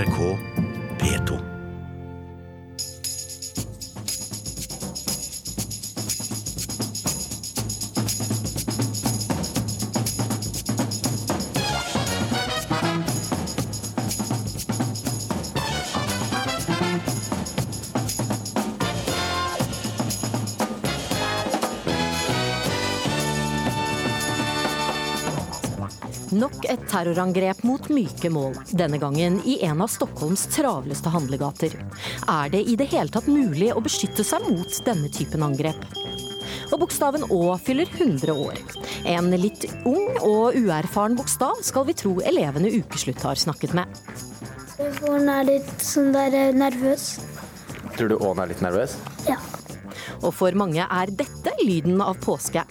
NRK Nok et terrorangrep mot myke mål, denne gangen i en av Stockholms travleste handlegater. Er det i det hele tatt mulig å beskytte seg mot denne typen angrep? Og bokstaven Å fyller 100 år. En litt ung og uerfaren bokstav skal vi tro elevene Ukeslutt har snakket med. Telefonen er litt sånn der eh, nervøs. Tror du Ån er litt nervøs? Ja. Og for mange er dette lyden av påske.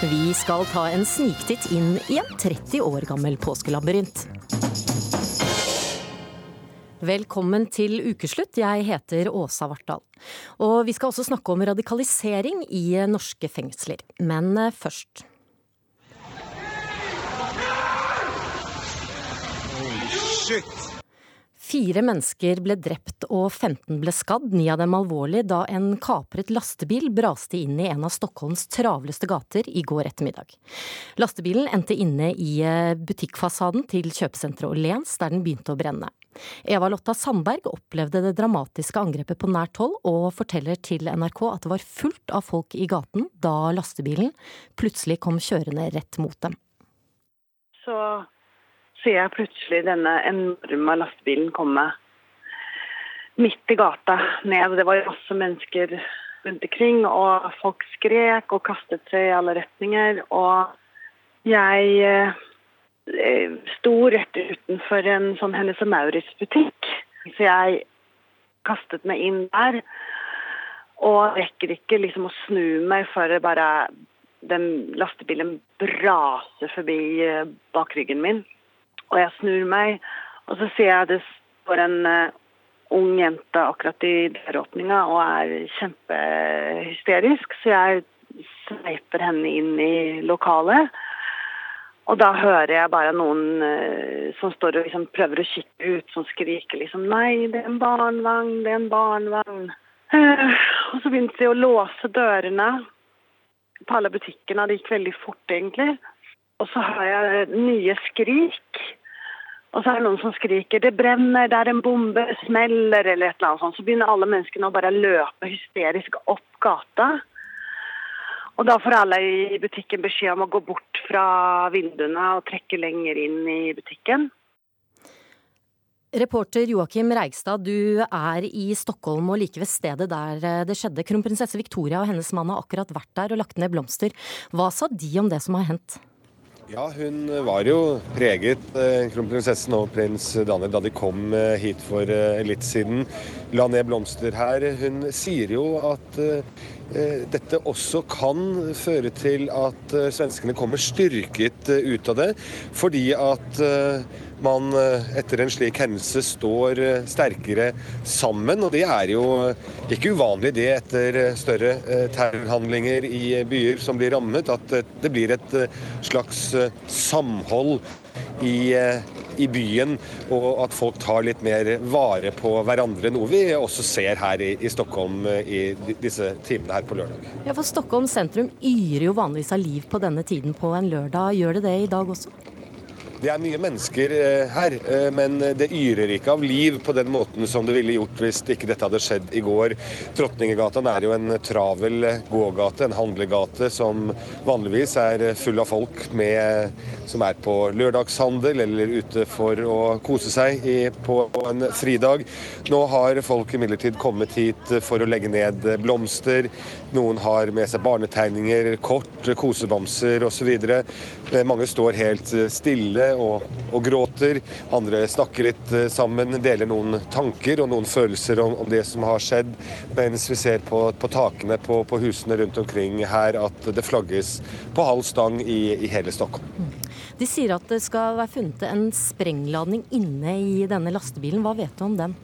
Vi skal ta en sniktitt inn i en 30 år gammel påskelabyrint. Velkommen til ukeslutt. Jeg heter Åsa Vartdal. Og vi skal også snakke om radikalisering i norske fengsler. Men først Holy først. Fire mennesker ble drept og 15 ble skadd, ni av dem alvorlig, da en kapret lastebil braste inn i en av Stockholms travleste gater i går ettermiddag. Lastebilen endte inne i eh, butikkfasaden til kjøpesenteret Åhléns, der den begynte å brenne. Eva Lotta Sandberg opplevde det dramatiske angrepet på nært hold, og forteller til NRK at det var fullt av folk i gaten da lastebilen plutselig kom kjørende rett mot dem. så ser jeg plutselig denne enorme lastebilen komme midt i gata ned. Det var masse mennesker rundt omkring, og folk skrek og kastet seg i alle retninger. Og jeg eh, sto rett utenfor en sånn Hennes og Maurits-butikk, så jeg kastet meg inn der. Og rekker ikke liksom å snu meg før bare den lastebilen braser forbi bak bakryggen min. Og jeg snur meg, og så ser jeg det står en uh, ung jente akkurat i døråpninga og er kjempehysterisk, så jeg sveiper henne inn i lokalet. Og da hører jeg bare noen uh, som står og liksom prøver å kikke ut, som skriker liksom 'Nei, det er en barnevogn, det er en barnevogn'. Uh, og så begynte de å låse dørene på alle butikkene. Det gikk veldig fort, egentlig. Og så hører jeg nye skrik. Og så er det noen som skriker 'det brenner, det er en bombe, smeller', eller et eller annet sånt. Så begynner alle menneskene å bare løpe hysterisk opp gata. Og da får alle i butikken beskjed om å gå bort fra vinduene og trekke lenger inn i butikken. Reporter Joakim Reigstad, du er i Stockholm og like ved stedet der eh, det skjedde. Kronprinsesse Victoria og hennes mann har akkurat vært der og lagt ned blomster. Hva sa de om det som har hendt? Ja, hun var jo preget, eh, kronprinsessen og prins Daniel, da de kom eh, hit for eh, litt siden. La ned blomster her. Hun sier jo at dette også kan føre til at svenskene kommer styrket ut av det, fordi at man eh, etter en slik hendelse står eh, sterkere sammen. Og det er jo ikke uvanlig det etter eh, større eh, terrorhandlinger i eh, byer som blir rammet, at eh, det blir et eh, slags eh, samhold i, eh, i byen, og at folk tar litt mer vare på hverandre. Noe vi også ser her i, i Stockholm eh, i disse timene her på lørdag. Ja, for Stockholm sentrum yrer jo vanligvis av liv på denne tiden på en lørdag. Gjør det det i dag også? Det er mye mennesker eh, her, eh, men det yrer ikke av liv på den måten som det ville gjort hvis ikke dette hadde skjedd i går. Trotningegata er jo en travel eh, gågate, en handlegate som vanligvis er full av folk med, som er på lørdagshandel eller ute for å kose seg i, på en fridag. Nå har folk imidlertid kommet hit for å legge ned blomster. Noen har med seg barnetegninger, kort, kosebamser osv. Eh, Mange står helt eh, stille og, og gråter. Andre snakker litt eh, sammen, deler noen tanker og noen følelser om, om det som har skjedd. Mens vi ser på, på takene på, på husene rundt omkring her at det flagges på halv stang i, i hele Stockholm. De sier at det skal være funnet en sprengladning inne i denne lastebilen. Hva vet du om den?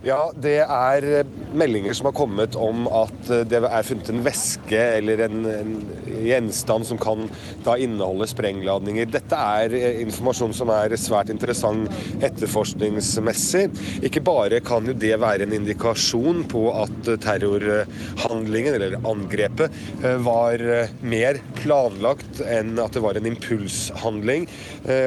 Ja, det er eh, meldinger som har kommet om at eh, det er funnet en væske eller en, en gjenstand som kan da inneholde sprengladninger. Dette er eh, informasjon som er svært interessant etterforskningsmessig. Ikke bare kan jo det være en indikasjon på at terrorhandlingen eller angrepet var mer planlagt enn at det var en impulshandling.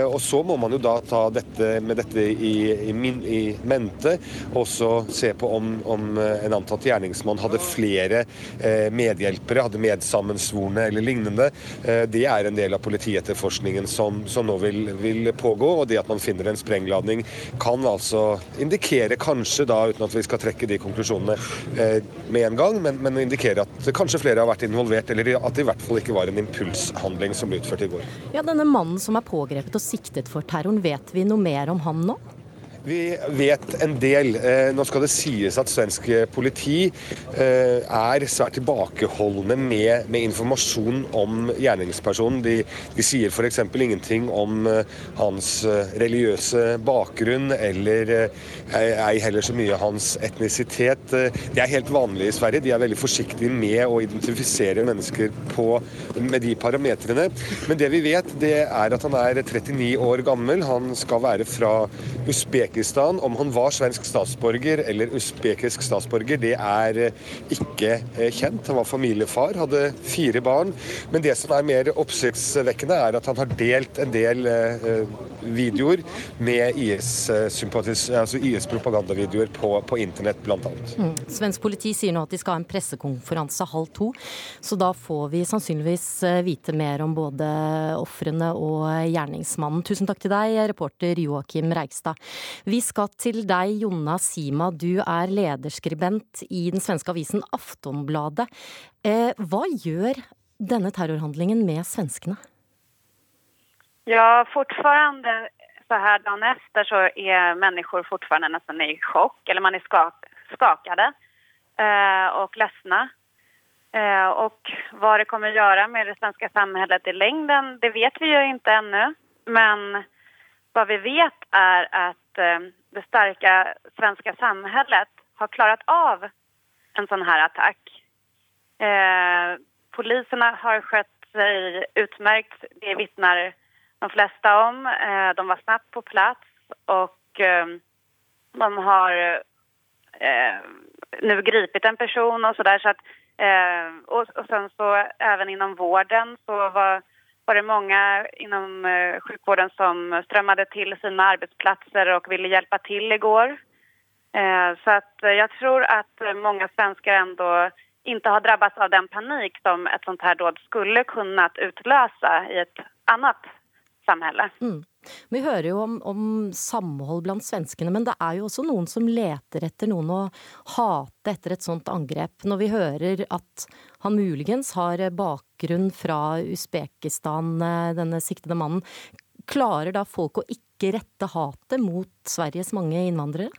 Og så må man jo da ta dette med dette i, i, i mente. også også se på om, om eh, en antatt gjerningsmann hadde flere eh, medhjelpere, hadde medsammensvorne eller lignende. Eh, det er en del av politietterforskningen som, som nå vil, vil, pågå. Og det at man finner en sprengladning kan altså indikere, kanskje da, uten at vi skal trekke de konklusjonene med en gang, men, men indikere at kanskje flere har vært involvert, eller at det i hvert fall ikke var en impulshandling som ble utført i går. Ja, Denne mannen som er pågrepet og siktet for terroren, vet vi noe mer om han nå? Vi vet en del. Eh, nå skal det sies at svensk politi eh, er svært tilbakeholdne med, med informasjon om gjerningspersonen. De, de sier f.eks. ingenting om eh, hans religiøse bakgrunn, eller ei heller så mye hans etnisitet. Det er helt vanlig i Sverige. De er veldig forsiktige med å identifisere mennesker på, med de parametrene. Men det vi vet, det er at han er 39 år gammel. Han skal være fra Usbekistan Usbekistan. Om han var svensk statsborger eller usbekisk statsborger, det er eh, ikke eh, kjent. Han var familiefar, hadde fire barn. Men det som er mer oppsiktsvekkende, er at han har delt en del eh, videoer med IS-propagandavideoer altså IS på, på internett, bl.a. Mm. Svensk politi sier nå at de skal ha en pressekonferanse halv to, så da får vi sannsynligvis vite mer om både ofrene og gjerningsmannen. Tusen takk til deg, reporter Joakim Reigstad. Vi skal til deg, Jonna Sima. Du er lederskribent i den svenske avisen Aftonbladet. Eh, hva gjør denne terrorhandlingen med svenskene? Ja, fortfarande så her dagen etter så er mennesker fortfarande nesten i sjokk. Eller man er skak skakade eh, og lesne. Eh, og hva det kommer å gjøre med det svenske samfunnet i lengden, det vet vi jo ikke ennå. Men hva vi vet, er at Eh, det sterke svenske samhället har klarat av en sånn her attack. Eh, har skött sig utmärkt, det vittnar de flesta om. Eh, de var snabbt på plats och eh, de har nu gripit en person och sådär. Så att, eh, och, och sen så även inom vården så var var det mange inom eh, sjukvården som strømmet til sine arbeidsplasser og ville hjelpe til i går. så jeg eh, tror at mange svensker ändå ikke har drabbats av den panik som et sånt her dåd skulle kunnet utløse i et annet samhälle. Mm. Vi hører jo om, om, samhold blant svenskene, men det er jo også noen som leter etter noen å hate etter et sånt angrep. Når vi hører at han muligens har bakgrunn fra Usbekistan, eh, denne siktede mannen, klarer da folk å ikke rette hatet mot Sveriges mange innvandrere?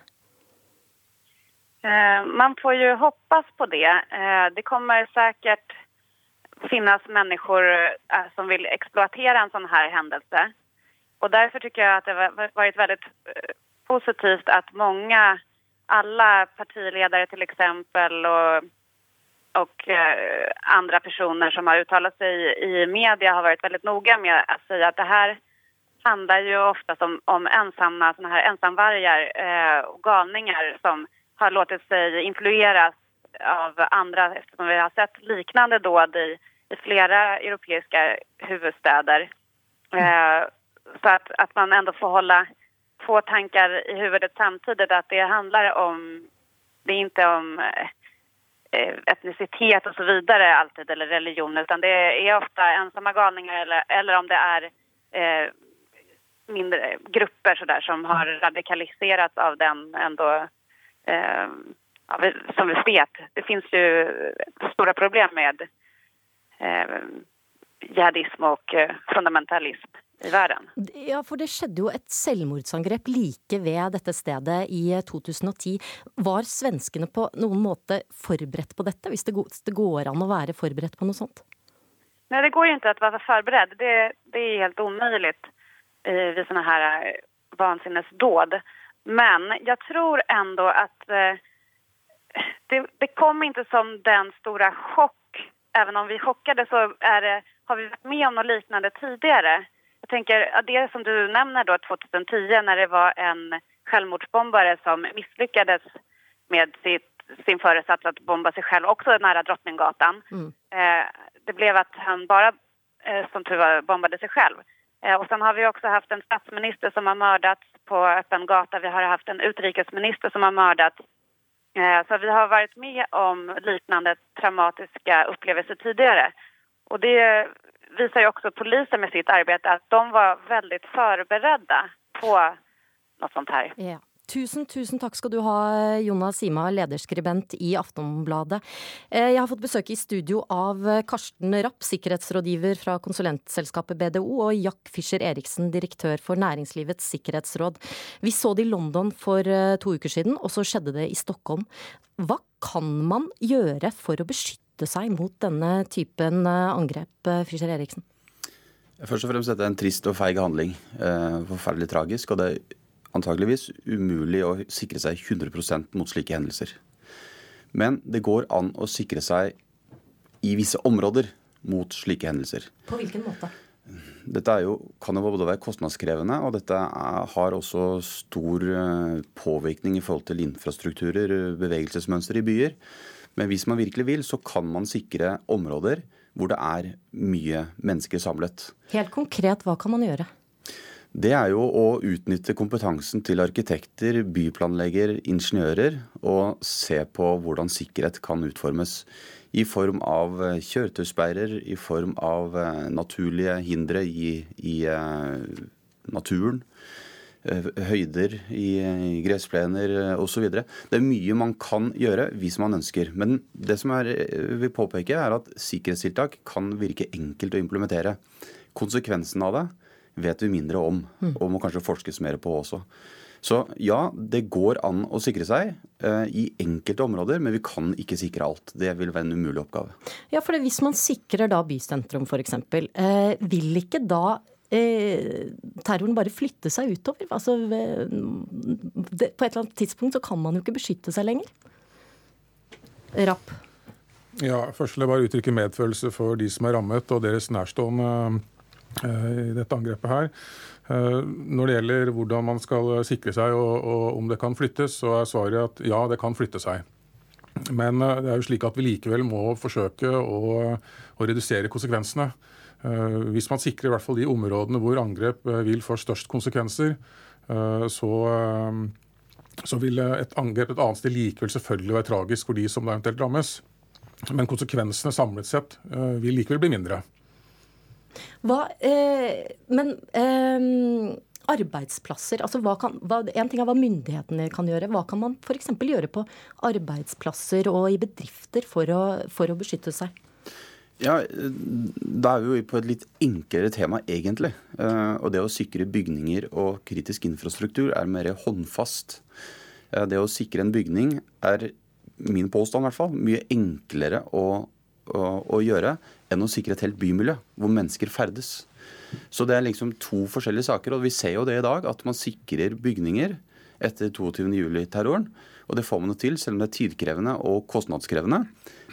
Eh, man får jo håpe på det. Eh, det kommer sikkert finnes mennesker som vil eksploatere en sånn her hendelse. Och därför tycker jag att det har varit väldigt eh, positivt att många, alla partiledare till exempel och, och eh, andra personer som har uttalat sig i media har varit väldigt noga med att säga att det här handlar ju ofta om, om ensamma såna här ensamvargar eh, och galningar som har låtit sig influeras av andra eftersom vi har sett liknande dåd i, i flera europeiska huvudstäder. Eh, så att, att man ändå får hålla två tankar i huvudet samtidigt. Att det handlar om, det är inte om eh, etnicitet och så vidare alltid, eller religion, utan det är ofta ensamma galningar eller, eller om det är eh, mindre grupper så där, som har radikaliserats av den ändå, eh, som vi vet. Det finns ju stora problem med eh, jihadism och eh, fundamentalism verden. Ja, for det skjedde jo et selvmordsangrep like ved dette stedet i 2010. Var svenskene på noen måte forberedt på dette, hvis det går an å være forberedt på noe sånt? Nei, det går jo ikke å være forberedt. Det, det er helt umulig ved sånne her vansinnesdåd. Men jeg tror ändå eh, det, det kom ikke som den store sjokk. Även om vi chockade så det, har vi vært med om noe lignende tidigare. Jag tänker det som du nämner då 2010 när det var en självmordsbombare som misslyckades med sitt, sin föresats att bomba sig själv också nära Drottninggatan. Mm. Eh, det blev att han bara, eh, som tur var, bombade sig själv. Eh, och sen har vi också haft en statsminister som har mördats på öppen gata. Vi har haft en utrikesminister som har mördats. Eh, så vi har varit med om liknande traumatiska upplevelser tidigare. Och det visar ju också polisen med sitt arbete att de var väldigt förberedda på något sånt här. Yeah. Tusen, tusen takk skal du ha, Jonas Sima, lederskribent i Aftonbladet. Eh, Jeg har fått besøk i studio av Karsten Rapp, sikkerhetsrådgiver fra konsulentselskapet BDO, og Jack Fischer Eriksen, direktør for Næringslivets sikkerhetsråd. Vi så det i London for eh, to uker siden, og så skjedde det i Stockholm. Hva kan man gjøre for å beskytte seg mot denne typen eh, angrep, Frischer Eriksen? Først og fremst dette er en trist og feig handling. Eh, forferdelig tragisk. Og det er antageligvis umulig å sikre seg 100% mot slike hendelser. Men det går an å sikre seg i visse områder mot slike hendelser. På hvilken måte? Dette er jo, kan jo både være kostnadskrevende, og dette er, har også stor eh, påvirkning i forhold til infrastrukturer, bevegelsesmønster i byer. Men hvis man virkelig vil, så kan man sikre områder hvor det er mye mennesker samlet. Helt konkret, hva kan man gjøre? Det er jo å utnytte kompetansen til arkitekter, byplanlegger, ingeniører, og se på hvordan sikkerhet kan utformes. I form av eh, kjøretøysperrer, i form av eh, naturlige hindre i, i eh, naturen. Eh, Høyder i, gressplener eh, osv. Det er mye man kan gjøre hvis man ønsker. Men det som er, eh, vil påpeke, er at sikkerhetstiltak kan virke enkelt å implementere. Konsekvensen av det vet vi mindre om, og må kanskje forskes mer på også. Så ja, det går an å sikre seg eh, i enkelte områder, men vi kan ikke sikre alt. Det vil være en umulig oppgave. Ja, for det, hvis man sikrer da bysentrum f.eks., eh, vil ikke da terroren bare flytte seg utover? Altså, eh, det, på et eller annet tidspunkt så kan man jo ikke beskytte seg lenger. Rapp. Ja, Først vil jeg bare uttrykke medfølelse for de som er rammet og deres nærstående eh, i dette angrepet her. Eh, Når det gjelder hvordan man skal sikre seg og, og om det kan flyttes, så er svaret at ja, det kan flytte seg. Men eh, det er jo slik at vi likevel må forsøke å, å redusere konsekvensene. Eh, Hvis man sikrer i hvert fall de områdene hvor angrep eh, vil få størst konsekvenser, eh, så, så vil et angrep et annet sted likevel selvfølgelig være tragisk for de som eventuelt rammes. Men konsekvensene samlet sett vil likevel bli mindre. Hva, eh, men eh, arbeidsplasser, altså hva kan, hva, En ting er hva myndighetene kan gjøre. Hva kan man f.eks. gjøre på arbeidsplasser og i bedrifter for å, for å beskytte seg? Ja, Da er vi jo på et litt enklere tema, egentlig. Eh, Og det å sikre bygninger og kritisk infrastruktur er mer håndfast. Eh, Det å sikre en bygning er, min påstand i hvert fall, mye enklere å, å, å gjøre enn å sikre et helt bymiljø hvor mennesker ferdes. Så det er liksom to forskjellige saker. Og vi ser jo det i dag, at man sikrer bygninger etter 22.07-terroren. Og det får man jo til, selv om det er tidkrevende og kostnadskrevende.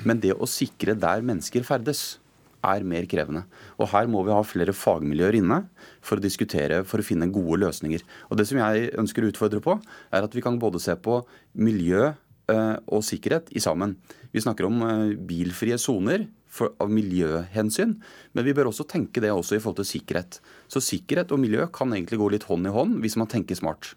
Men det å sikre der mennesker ferdes, er mer krevende. Og her må vi ha flere fagmiljøer inne for å diskutere, for å finne gode løsninger. Og det som jeg ønsker å utfordre på, er at vi kan både se på miljø eh, og sikkerhet i sammen. Vi snakker om eh, bilfrie soner av miljøhensyn, men vi bør også tenke det også i forhold til sikkerhet. Så sikkerhet og miljø kan egentlig gå litt hånd i hånd hvis man tenker smart.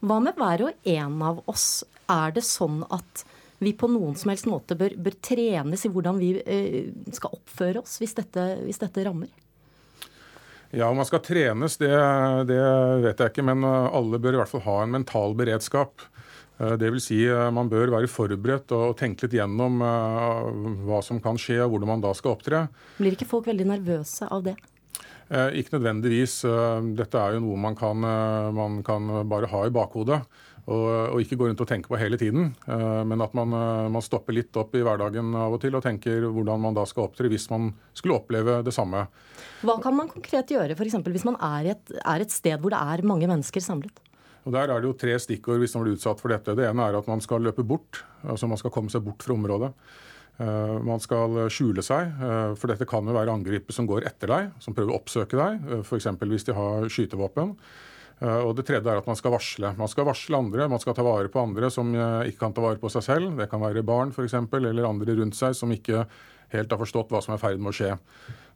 Hva med hver og en av oss? Er det sånn at vi på noen som helst måte bør, bør trenes i hvordan vi eh, skal oppføre oss hvis dette, hvis dette rammer? Ja, om man skal trenes, det, det vet jeg ikke, men eh, alle bør i hvert fall ha en mental beredskap. Dvs. Det vil si, eh, Man bør være forberedt og tenke litt gjennom eh, hva som kan skje, og hvordan man da skal opptre. Blir ikke folk veldig nervøse av det? Eh, Ikke nødvendigvis. Eh, Dette er jo noe man kan, eh, man kan bare ha i bakhodet. Og, og ikke gå rundt og tenke på hele tiden. Men at man, man stopper litt opp i hverdagen av og til og tenker hvordan man da skal opptre hvis man skulle oppleve det samme. Hva kan man konkret gjøre f.eks. hvis man er i et, er et sted hvor det er mange mennesker samlet? Og Der er det jo tre stikkord hvis man blir utsatt for dette. Det ene er at man skal løpe bort. altså Man skal komme seg bort fra området. Uh, man skal skjule seg, uh, for dette kan jo være angripere som går etter deg, som prøver å oppsøke deg, uh, f.eks. hvis de har skytevåpen. Og Det tredje er at man skal varsle. Man skal varsle andre, man skal ta vare på andre som ikke kan ta vare på seg selv. Det kan være barn eksempel, eller andre rundt seg som ikke helt har forstått hva som er i ferd med å skje.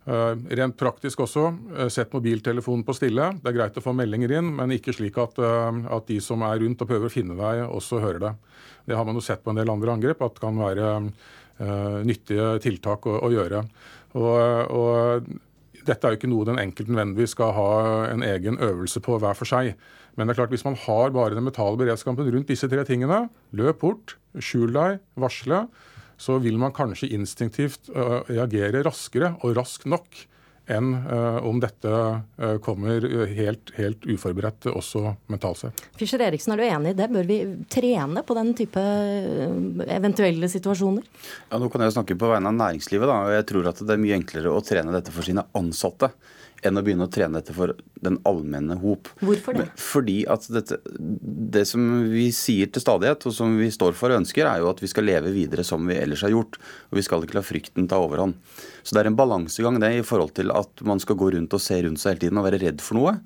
Eh, rent praktisk også, eh, sett mobiltelefonen på stille. Det er greit å få meldinger inn, men ikke slik at, eh, at, de som er rundt og prøver å finne deg, også hører det. Det har man jo sett på en del andre angrep, at det kan være nyttige tiltak å, å gjøre. Og, og, dette er jo ikke noe den enkelte nødvendigvis skal ha en egen øvelse på hver for seg. Men det er klart hvis man har bare den mentale beredskapen rundt disse tre tingene, løp bort, skjul deg, varsle, så vil man kanskje instinktivt uh, reagere raskere og raskt nok enn uh, om dette uh, kommer helt, helt, uforberedt også mentalt sett. Fischer Eriksen, er du enig i det? Bør vi trene på den type eventuelle situasjoner? Ja, Nå kan jeg snakke på vegne av næringslivet. Da, og jeg tror at det er mye enklere å trene dette for sine ansatte enn å begynne å trene dette for den allmenne hop. Hvorfor det? Fordi at dette, Det som vi sier til stadighet, og som vi står for og ønsker, er jo at vi skal leve videre som vi ellers har gjort. Og vi skal ikke la frykten ta overhånd. Så det er en balansegang det i forhold til at man skal gå rundt og se rundt seg hele tiden og være redd for noe.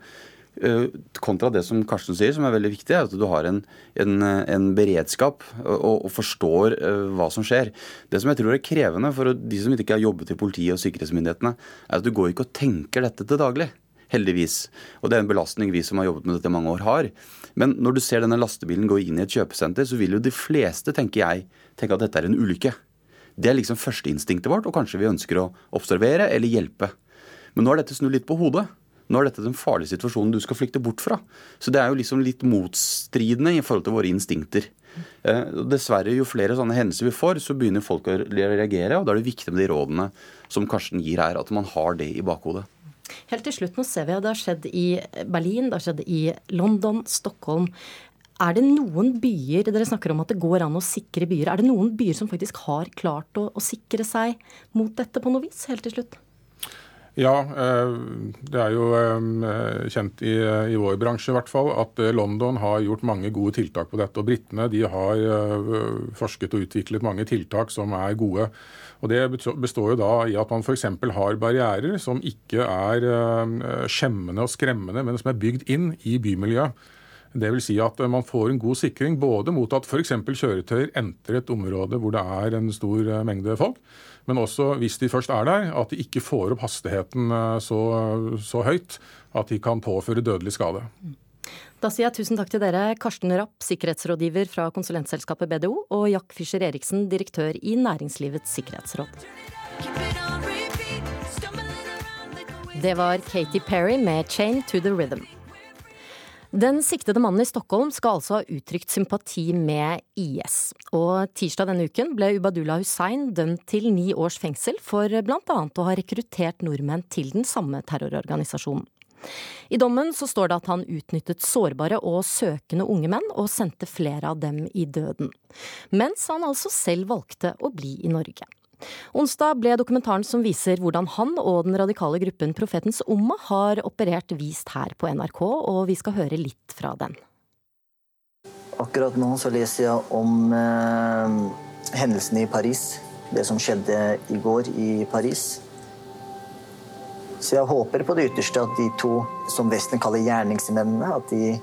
Eh, kontra det som Karsten sier, som er veldig viktig, er at du har en, en, en beredskap og, og, forstår uh, hva som skjer. Det som jeg tror er krevende for de som ikke har jobbet i politiet og sikkerhetsmyndighetene, er at du går ikke og tenker dette til daglig. Heldigvis. Og det er en belastning vi som har jobbet med dette i mange år, har. Men når du ser denne lastebilen gå inn i et kjøpesenter, så vil jo de fleste, tenker jeg, tenke at dette er en ulykke. Det er liksom førsteinstinktet vårt, og kanskje vi ønsker å observere eller hjelpe. Men nå er dette snudd litt på hodet. Nå er dette den farlige situasjonen du skal flykte bort fra. Så det er jo liksom litt motstridende i forhold til våre instinkter. Eh, dessverre, jo flere sånne hendelser vi får, så begynner folk å reagere. Og da er det viktig med de rådene som Karsten gir her, at man har det i bakhodet. Helt til slutt, nå ser vi at det har skjedd i Berlin, det har skjedd i London, Stockholm. Er det noen byer dere snakker om at det går an å sikre byer, er det noen byer som faktisk har klart å, å sikre seg mot dette på noe vis? Helt til slutt. Ja, eh, det er jo eh, kjent i, i, vår bransje i hvert fall at eh, London har gjort mange gode tiltak på dette. Og britene de har forsket og utviklet mange tiltak som er gode. Og Det består jo da i at man f.eks. har barrierer som ikke er skjemmende og skremmende, men som er bygd inn i bymiljøet. Dvs. Si at man får en god sikring både mot at f.eks. kjøretøyer entrer et område hvor det er en stor mengde folk, men også hvis de først er der, at de ikke får opp hastigheten eh, så, så høyt at de kan påføre dødelig skade. Da sier jeg tusen takk til dere, Karsten Rapp, sikkerhetsrådgiver fra konsulentselskapet BDO, og Jack Fischer Eriksen, direktør i Næringslivets sikkerhetsråd. Det var Katy Perry med 'Chain to the Rhythm'. Den siktede mannen i Stockholm skal altså ha uttrykt sympati med IS. Og tirsdag denne uken ble Ubadullah Hussein dømt til ni års fengsel for annet å ha rekruttert nordmenn til den samme terrororganisasjonen. I dommen så står det at han utnyttet sårbare og søkende unge menn og sendte flere av dem i døden. Mens han altså selv valgte å bli i Norge. Onsdag ble dokumentaren som viser hvordan han og den radikale gruppen Profetens Umma har operert, vist her på NRK, og vi skal høre litt fra den. Akkurat nå så leser jeg om eh, hendelsene i Paris. Det som skjedde i går i Paris. Så jeg håper på det ytterste at de to som Vesten kaller gjerningsmennene, at de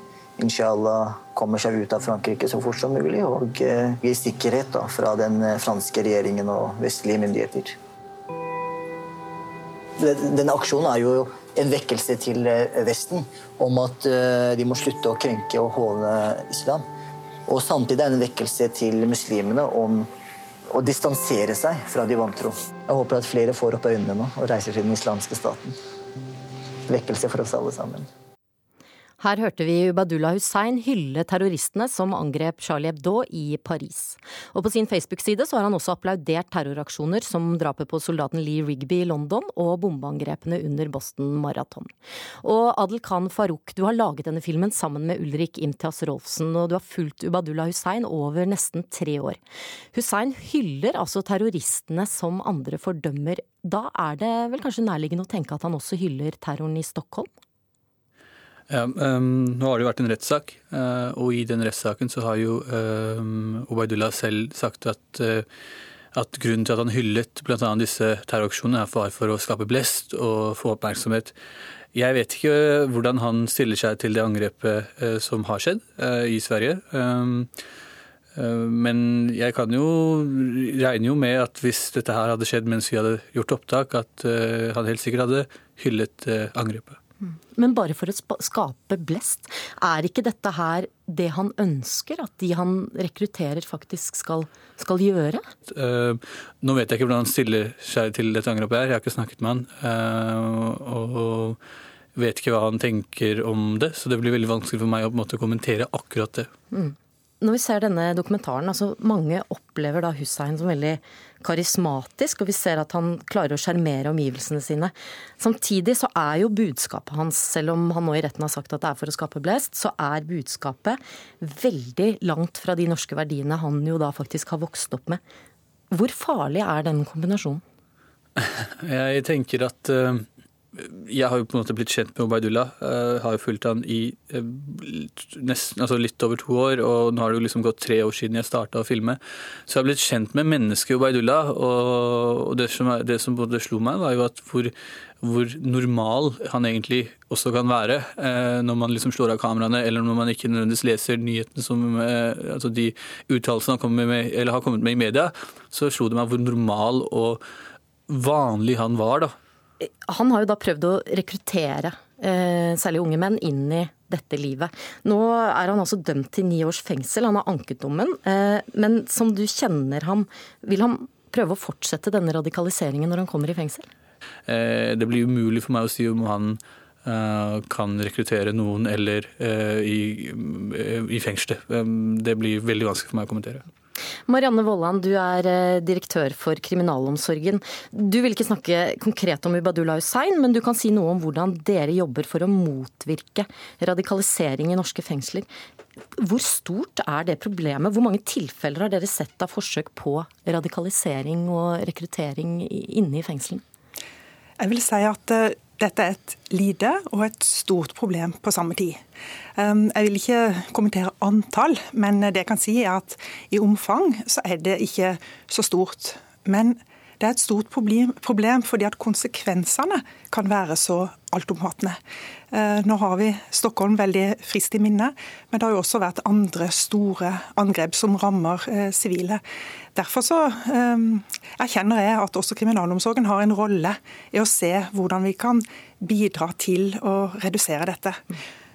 inshallah kommer seg ut av Frankrike så fort som mulig og eh, gir sikkerhet da, fra den eh, franske regjeringen og vestlige myndigheter. Denne aksjonen er jo en vekkelse til eh, Vesten om at de må slutte å krenke og håne islam. Og samtidig er det en vekkelse til muslimene om å distansere seg fra de vantro. Jeg håper at flere får opp øynene nå og reiser til den islamske staten. Vekkelse for oss alle sammen. Her hørte vi Ubadullah Hussein hylle terroristene som angrep Charlie Hebdo i Paris. Og på sin Facebook-side så har han også applaudert terroraksjoner som drapet på soldaten Lee Rigby i London og bombeangrepene under Boston Marathon. Og Adel Khan Farouk, du har laget denne filmen sammen med Ulrik Imtias Rolfsen, og du har fulgt Ubadullah Hussein over nesten tre år. Hussein hyller altså terroristene som andre fordømmer. Da er det vel kanskje nærliggende å tenke at han også hyller terroren i Stockholm? Ja, um, nå har det jo vært en rettssak, uh, og i den rettssaken så har jo um, Obaidullah selv sagt at, uh, at grunnen til at han hyllet bl.a. disse terroraksjonene, er far for å skape blest og få oppmerksomhet. Jeg vet ikke hvordan han stiller seg til det angrepet som har skjedd i Sverige. Um, men jeg kan jo regne jo med at hvis dette her hadde skjedd mens vi hadde gjort opptak, at han helt sikkert hadde hyllet angrepet. Men bare for å skape blest, er ikke dette her det han ønsker? At de han rekrutterer faktisk skal, skal gjøre? Uh, nå vet jeg ikke hvordan han stiller seg til dette angrepet her, jeg har ikke snakket med han. Uh, og vet ikke hva han tenker om det, så det blir veldig vanskelig for meg å måte, kommentere akkurat det. Mm. Når vi ser denne dokumentaren, altså mange opplever da Hussein som veldig karismatisk, og vi ser at han klarer å sjarmere omgivelsene sine. Samtidig så er jo budskapet hans, selv om han nå i retten har sagt at det er for å skape blest, så er budskapet veldig langt fra de norske verdiene han jo da faktisk har vokst opp med. Hvor farlig er den kombinasjonen? Jeg tenker at uh jeg har jo på en måte blitt kjent med Obaidullah. Jeg har jo fulgt han i uh, nesten, altså litt over to år, og nå har det jo liksom gått tre år siden jeg starta å filme. Så jeg har blitt kjent med mennesket Obaidullah, og, det, som, det som både slo meg, var jo at hvor, hvor normal han egentlig også kan være uh, når man liksom slår av kameraene, eller når man ikke nødvendigvis leser nyhetene som altså de uttalelsene han med, eller har kommet med i media, så slo det meg hvor normal og vanlig han var. da han har jo da prøvd å rekruttere eh, særlig unge menn inn i dette livet. Nå er han altså dømt til ni års fengsel, han har anket dommen. Eh, men som du kjenner ham, vil han prøve å fortsette denne radikaliseringen når han kommer i fengsel? Eh, det blir umulig for meg å si om han kan rekruttere noen eller i, i fengselet. Det blir veldig vanskelig for meg å kommentere. Marianne Vollan, du er eh, direktør for kriminalomsorgen. Du vil ikke snakke konkret om Ubadullah Hussein, men du kan si noe om hvordan dere jobber for å motvirke radikalisering i norske fengsler. Hvor stort er det problemet? Hvor mange tilfeller har dere sett av forsøk på radikalisering og rekruttering inne i fengselen? Jeg vil si at eh, dette er et lite og et stort problem på samme tid. Um, jeg vil ikke kommentere antall, men det jeg kan si er at i omfang så er det ikke så stort. Men det er et stort problem, fordi at konsekvensene kan være så altomfattende. Eh, nå har vi Stockholm veldig friskt i minne, men det har jo også vært andre store angrep som rammer eh, sivile. Derfor så eh, erkjenner jeg at også kriminalomsorgen har en rolle i å se hvordan vi kan bidra til å redusere dette.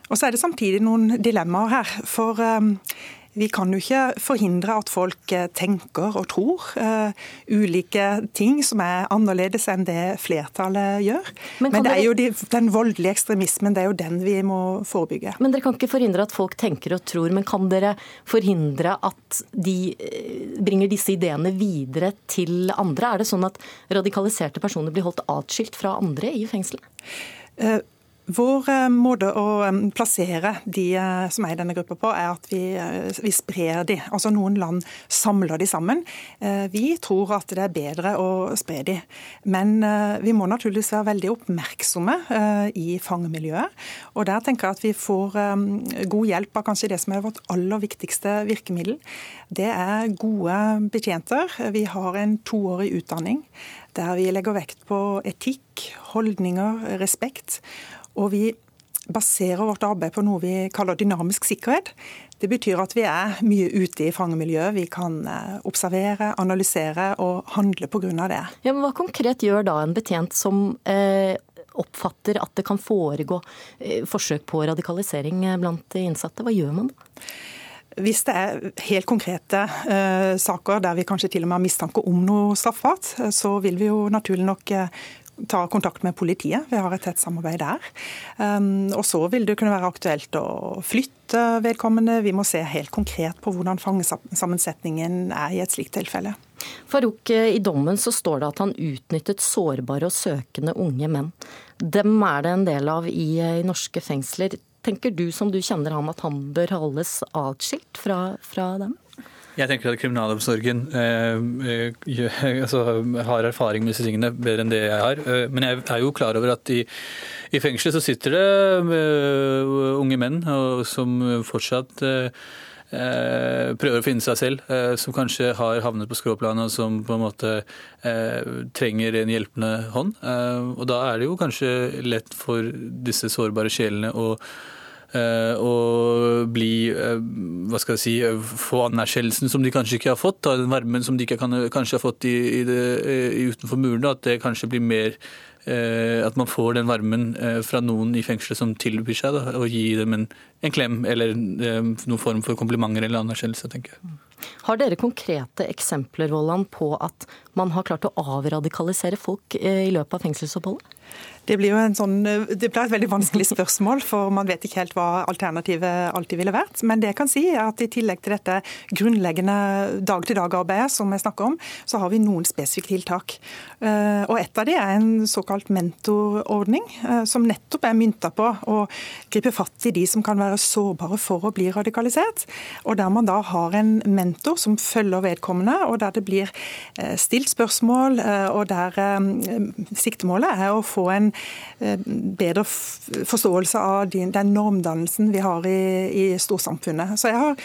Og så er det samtidig noen dilemmaer her. For vi kan jo ikke forhindre at folk eh, tenker og tror uh, ulike ting som er annerledes enn det flertallet gjør. Men, Men det er jo de, den voldelige ekstremismen det er jo den vi må forebygge. Men Dere kan ikke forhindre at folk tenker og tror, men kan dere forhindre at de eh, bringer disse ideene videre til andre? Er det sånn at radikaliserte personer blir holdt atskilt fra andre i fengselet? Uh, vår eh, måte å eh, plassere de eh, som er i denne gruppa på, er at vi, vi, sprer de. Altså Noen land samler de sammen. Vi tror at det er bedre å spre de. Men vi må naturligvis være veldig oppmerksomme i fangemiljøet. Og der tenker jeg at vi får god hjelp av kanskje det som er vårt aller viktigste virkemiddel. Det er gode betjenter. Vi har en toårig utdanning der vi legger vekt på etikk, holdninger, respekt. Og vi baserer vårt arbeid på noe vi kaller dynamisk sikkerhet. Det betyr at vi er mye ute i fangemiljøet. Vi kan eh, observere, analysere og handle pga. det. Ja, men hva konkret gjør da en betjent som eh, oppfatter at det kan foregå eh, forsøk på radikalisering blant de innsatte? Hva gjør man da? Hvis det er helt konkrete uh, saker der vi kanskje til og med har mistanke om noe straffbart, så vil vi jo naturlig nok ta kontakt med politiet. Vi har et tett samarbeid der. Um, og så vil det kunne være aktuelt å flytte vedkommende. Vi må se helt konkret på hvordan fangesammensetningen er i et slikt tilfelle. Farouk, i dommen så står det at han utnyttet sårbare og søkende unge menn. Dem er det en del av i, i norske fengsler. Tenker du som du kjenner ham at han bør holdes atskilt fra, fra dem? Jeg tenker at kriminalomsorgen eh, eh, altså, har erfaring med disse tingene bedre enn det jeg har. Eh, men jeg er jo klar over at i, i fengselet så sitter det uh, unge menn og, som fortsatt eh, prøver å finne seg selv, som kanskje har havnet på skråplanet og som på en måte trenger en hjelpende hånd. og da er det jo kanskje lett for disse sårbare sjelene å og bli hva skal jeg si, få anerkjennelsen som de kanskje ikke har fått, den varmen som de ikke kan, kanskje har fått i, i det, utenfor murene. At det kanskje blir mer Eh, at man får den varmen eh, fra noen i fengselet som tilbyr seg da, å gi dem en, en klem eller eh, noen form for komplimenter eller anerkjennelse, tenker jeg. Har dere konkrete eksempler Volland, på at man har klart å avradikalisere folk i løpet av fengselsoppholdet? Det blir jo en sånn, det blir et veldig vanskelig spørsmål, for man vet ikke helt hva alternativet alltid ville vært. Men det jeg kan si er at i tillegg til dette grunnleggende dag-til-dag-arbeidet som jeg snakker om, så har vi noen spesifikke tiltak. Eh, og Et av de er en såkalt mentorordning, eh, som nettopp er mynta på å gripe fatt i de som kan være sårbare for å bli radikalisert. Og der man da har en mentor som følger vedkommende, og der det blir eh, stilt spørsmål, og der siktemålet er å få en Eh, bedre forståelse av den normdannelsen vi har i, i storsamfunnet. Så jeg har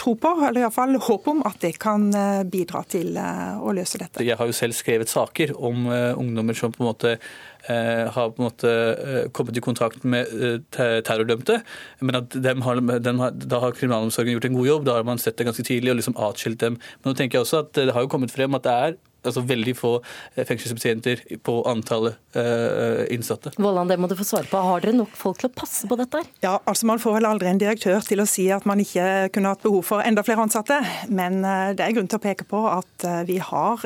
tro på, eller iallfall håp om, at det kan eh, bidra til eh, å løse dette. Jeg har jo selv skrevet saker om ungdommer som på en måte har på en måte kommet i kontakt med terrordømte. Men at har, har, da har kriminalomsorgen gjort en god jobb. Da har man sett det ganske tidlig og liksom atskilt dem. Men nå tenker jeg også at det har jo kommet frem at det er altså veldig få eh, fengselsbetjenter på antallet uh, innsatte. Volland, det må du få svare på. Har dere nok folk til å passe på dette? Ja, altså Man får vel aldri en direktør til å si at man ikke kunne hatt behov for enda flere ansatte. Men det er grunn til å peke på at vi har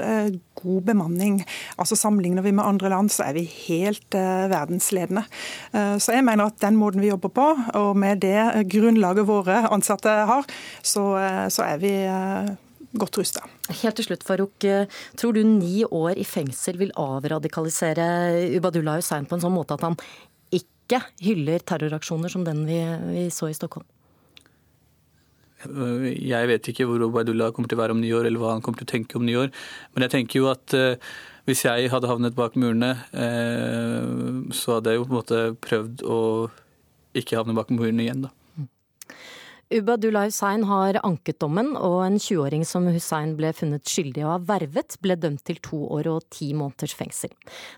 god bemanning. Altså Sammenligner vi med andre land, så er vi helt verdensledende. Så jeg mener at den måten vi jobber på, og med det grunnlaget våre ansatte har, så, så er vi godt rusta. Helt til slutt, Farouk. Tror du ni år i fengsel vil avradikalisere Ubadullah Hussein på en sånn måte at han ikke hyller terroraksjoner som den vi, vi så i Stockholm? Jeg vet ikke hvor Ubaydullah kommer til å være om ni år, eller hva han kommer til å tenke om ni år. Men jeg tenker jo at uh, hvis jeg hadde havnet bak murene, uh, så hadde jeg jo på en måte prøvd å ikke havne bak murene igjen, da. Ubadullah Hussein har anket dommen, og en 20-åring som Hussein ble funnet skyldig og vervet, ble dømt til to år og ti måneders fengsel.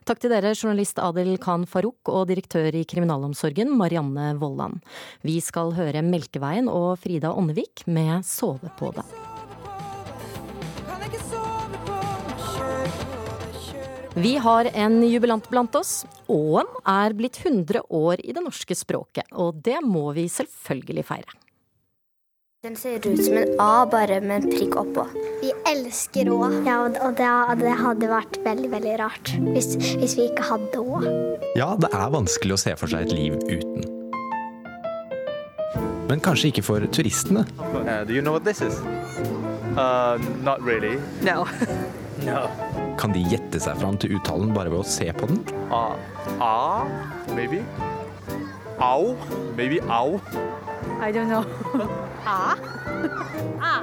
Takk til dere, journalist Adil Khan Farouk og direktør i Kriminalomsorgen, Marianne Vollan. Vi skal høre Melkeveien og Frida Åndevik med Sove på det. Vi har en jubilant blant oss. Åen er blitt 100 år i det norske språket, og det må vi selvfølgelig feire. Den ser ut som en A, bare med en prikk oppå. Vi elsker Å. Ja, og det, det, hadde vært veldig veldig rart hvis, hvis, vi ikke hadde Å. Ja, det er vanskelig å se for seg et liv uten. Men kanskje ikke for turistene. Uh, do you know what this is? Uh, not really. No. no. Kan de gjette seg fram til uttalen bare ved å se på den? Uh, uh, maybe. Au, maybe au. I don't know. A. A.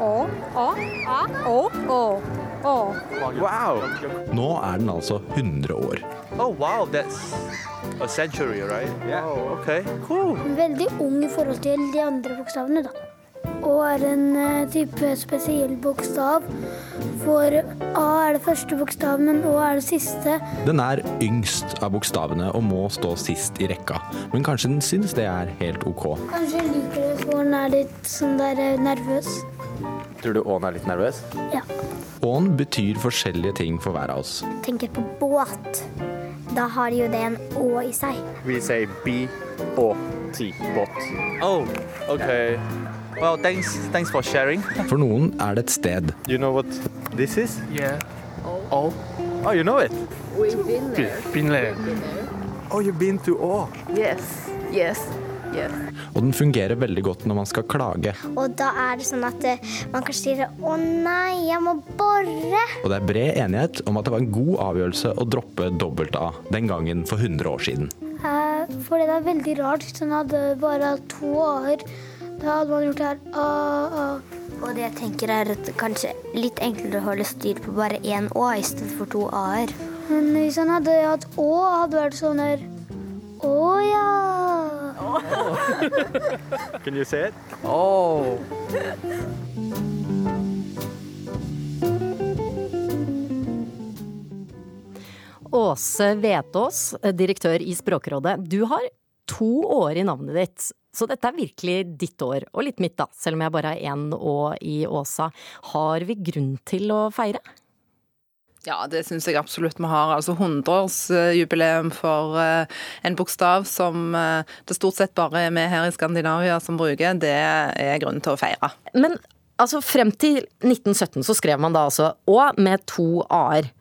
Å. Å. A. Å. Å. Å. Wow. Nå er den altså 100 år. Oh, wow, that's a century, right? Yeah. Oh, okay, cool. Veldig ung i forhold til de andre bokstavene, da. Og er en uh, type spesiell bokstav. For A er det første bokstaven, men Å er det siste. Den er yngst av bokstavene og må stå sist i rekka. Men kanskje den syns det er helt OK. Kanskje jeg liker det for den er litt sånn der eh, nervøs. Tror du Ån er litt nervøs? Ja. Ån betyr forskjellige ting for hver av oss. Tenker på båt. Da har jo det en Å i seg. Vi sier B-Å-T. Båt. Oh, okay. Well, thanks, thanks for sharing. For noen er det et sted. You know what this is? Yeah. Oh. Oh, you know it? We've been there. Been there. Oh, you've been to Å? Yes. Yes. Yes. Og den fungerer veldig godt når man skal klage. Og da er det sånn at eh, man kanskje sier 'Å nei, jeg må bore'. Og det er bred enighet om at det var en god avgjørelse å droppe dobbelt-A den gangen for 100 år siden. Eh, for det er veldig rart hvis man hadde bare to a-er Da hadde man gjort det her. A, a. Og det jeg tenker er at kanskje litt enklere å holde styr på bare én Å i stedet for to A-er. Men hvis han hadde hatt Å, hadde det vært sånn her Å ja. Can you say it? Oh. Åse Vetås, direktør i Språkrådet. Du har to år i navnet ditt, så dette er virkelig ditt år. Og litt mitt, da, selv om jeg bare har én Å i Åsa. Har vi grunn til å feire? Ja, det syns jeg absolutt vi har. Altså 100-årsjubileum for uh, en bokstav som uh, det stort sett bare er vi her i Skandinavia som bruker, det er grunn til å feire. Men altså frem til 1917 så skrev man da altså Å med to a-er.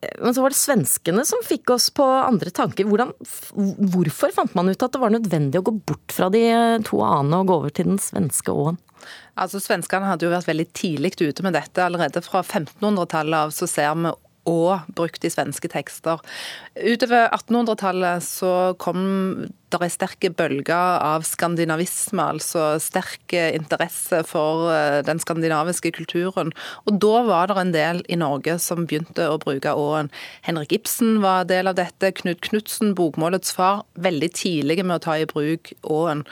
Men så var det svenskene som fikk oss på andre tanker. Hvordan, hvorfor fant man ut at det var nødvendig å gå bort fra de to a-ene og gå over til den svenske å-en? Altså, Svenskene hadde jo vært veldig tidlig ute med dette. Allerede fra 1500-tallet av så ser vi og brukt i svenske tekster. Utover 1800-tallet så kom der er sterke bølger av skandinavisme, altså sterk interesse for eh, den skandinaviske kulturen. Og da var det en del i Norge som begynte å bruke åen. Henrik Ibsen var del av dette, Knut Knutsen, bokmålets far, veldig tidlig med å ta i bruk åen.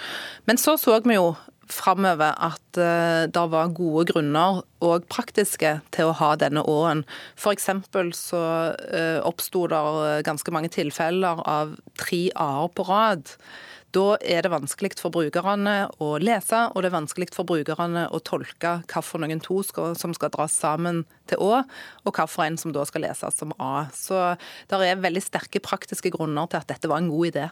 Men så så vi jo framover at uh, det var gode grunner, og praktiske, til å ha denne åen. F.eks. så uh, oppsto det ganske mange tilfeller av tre a-er på rad. Da er det vanskelig for brukerne å lese, og det er vanskelig for brukerne å tolke hvilke to skal, som skal dras sammen til Å, og hvilken som da skal leses som A. Så det er veldig sterke praktiske grunner til at dette var en god idé.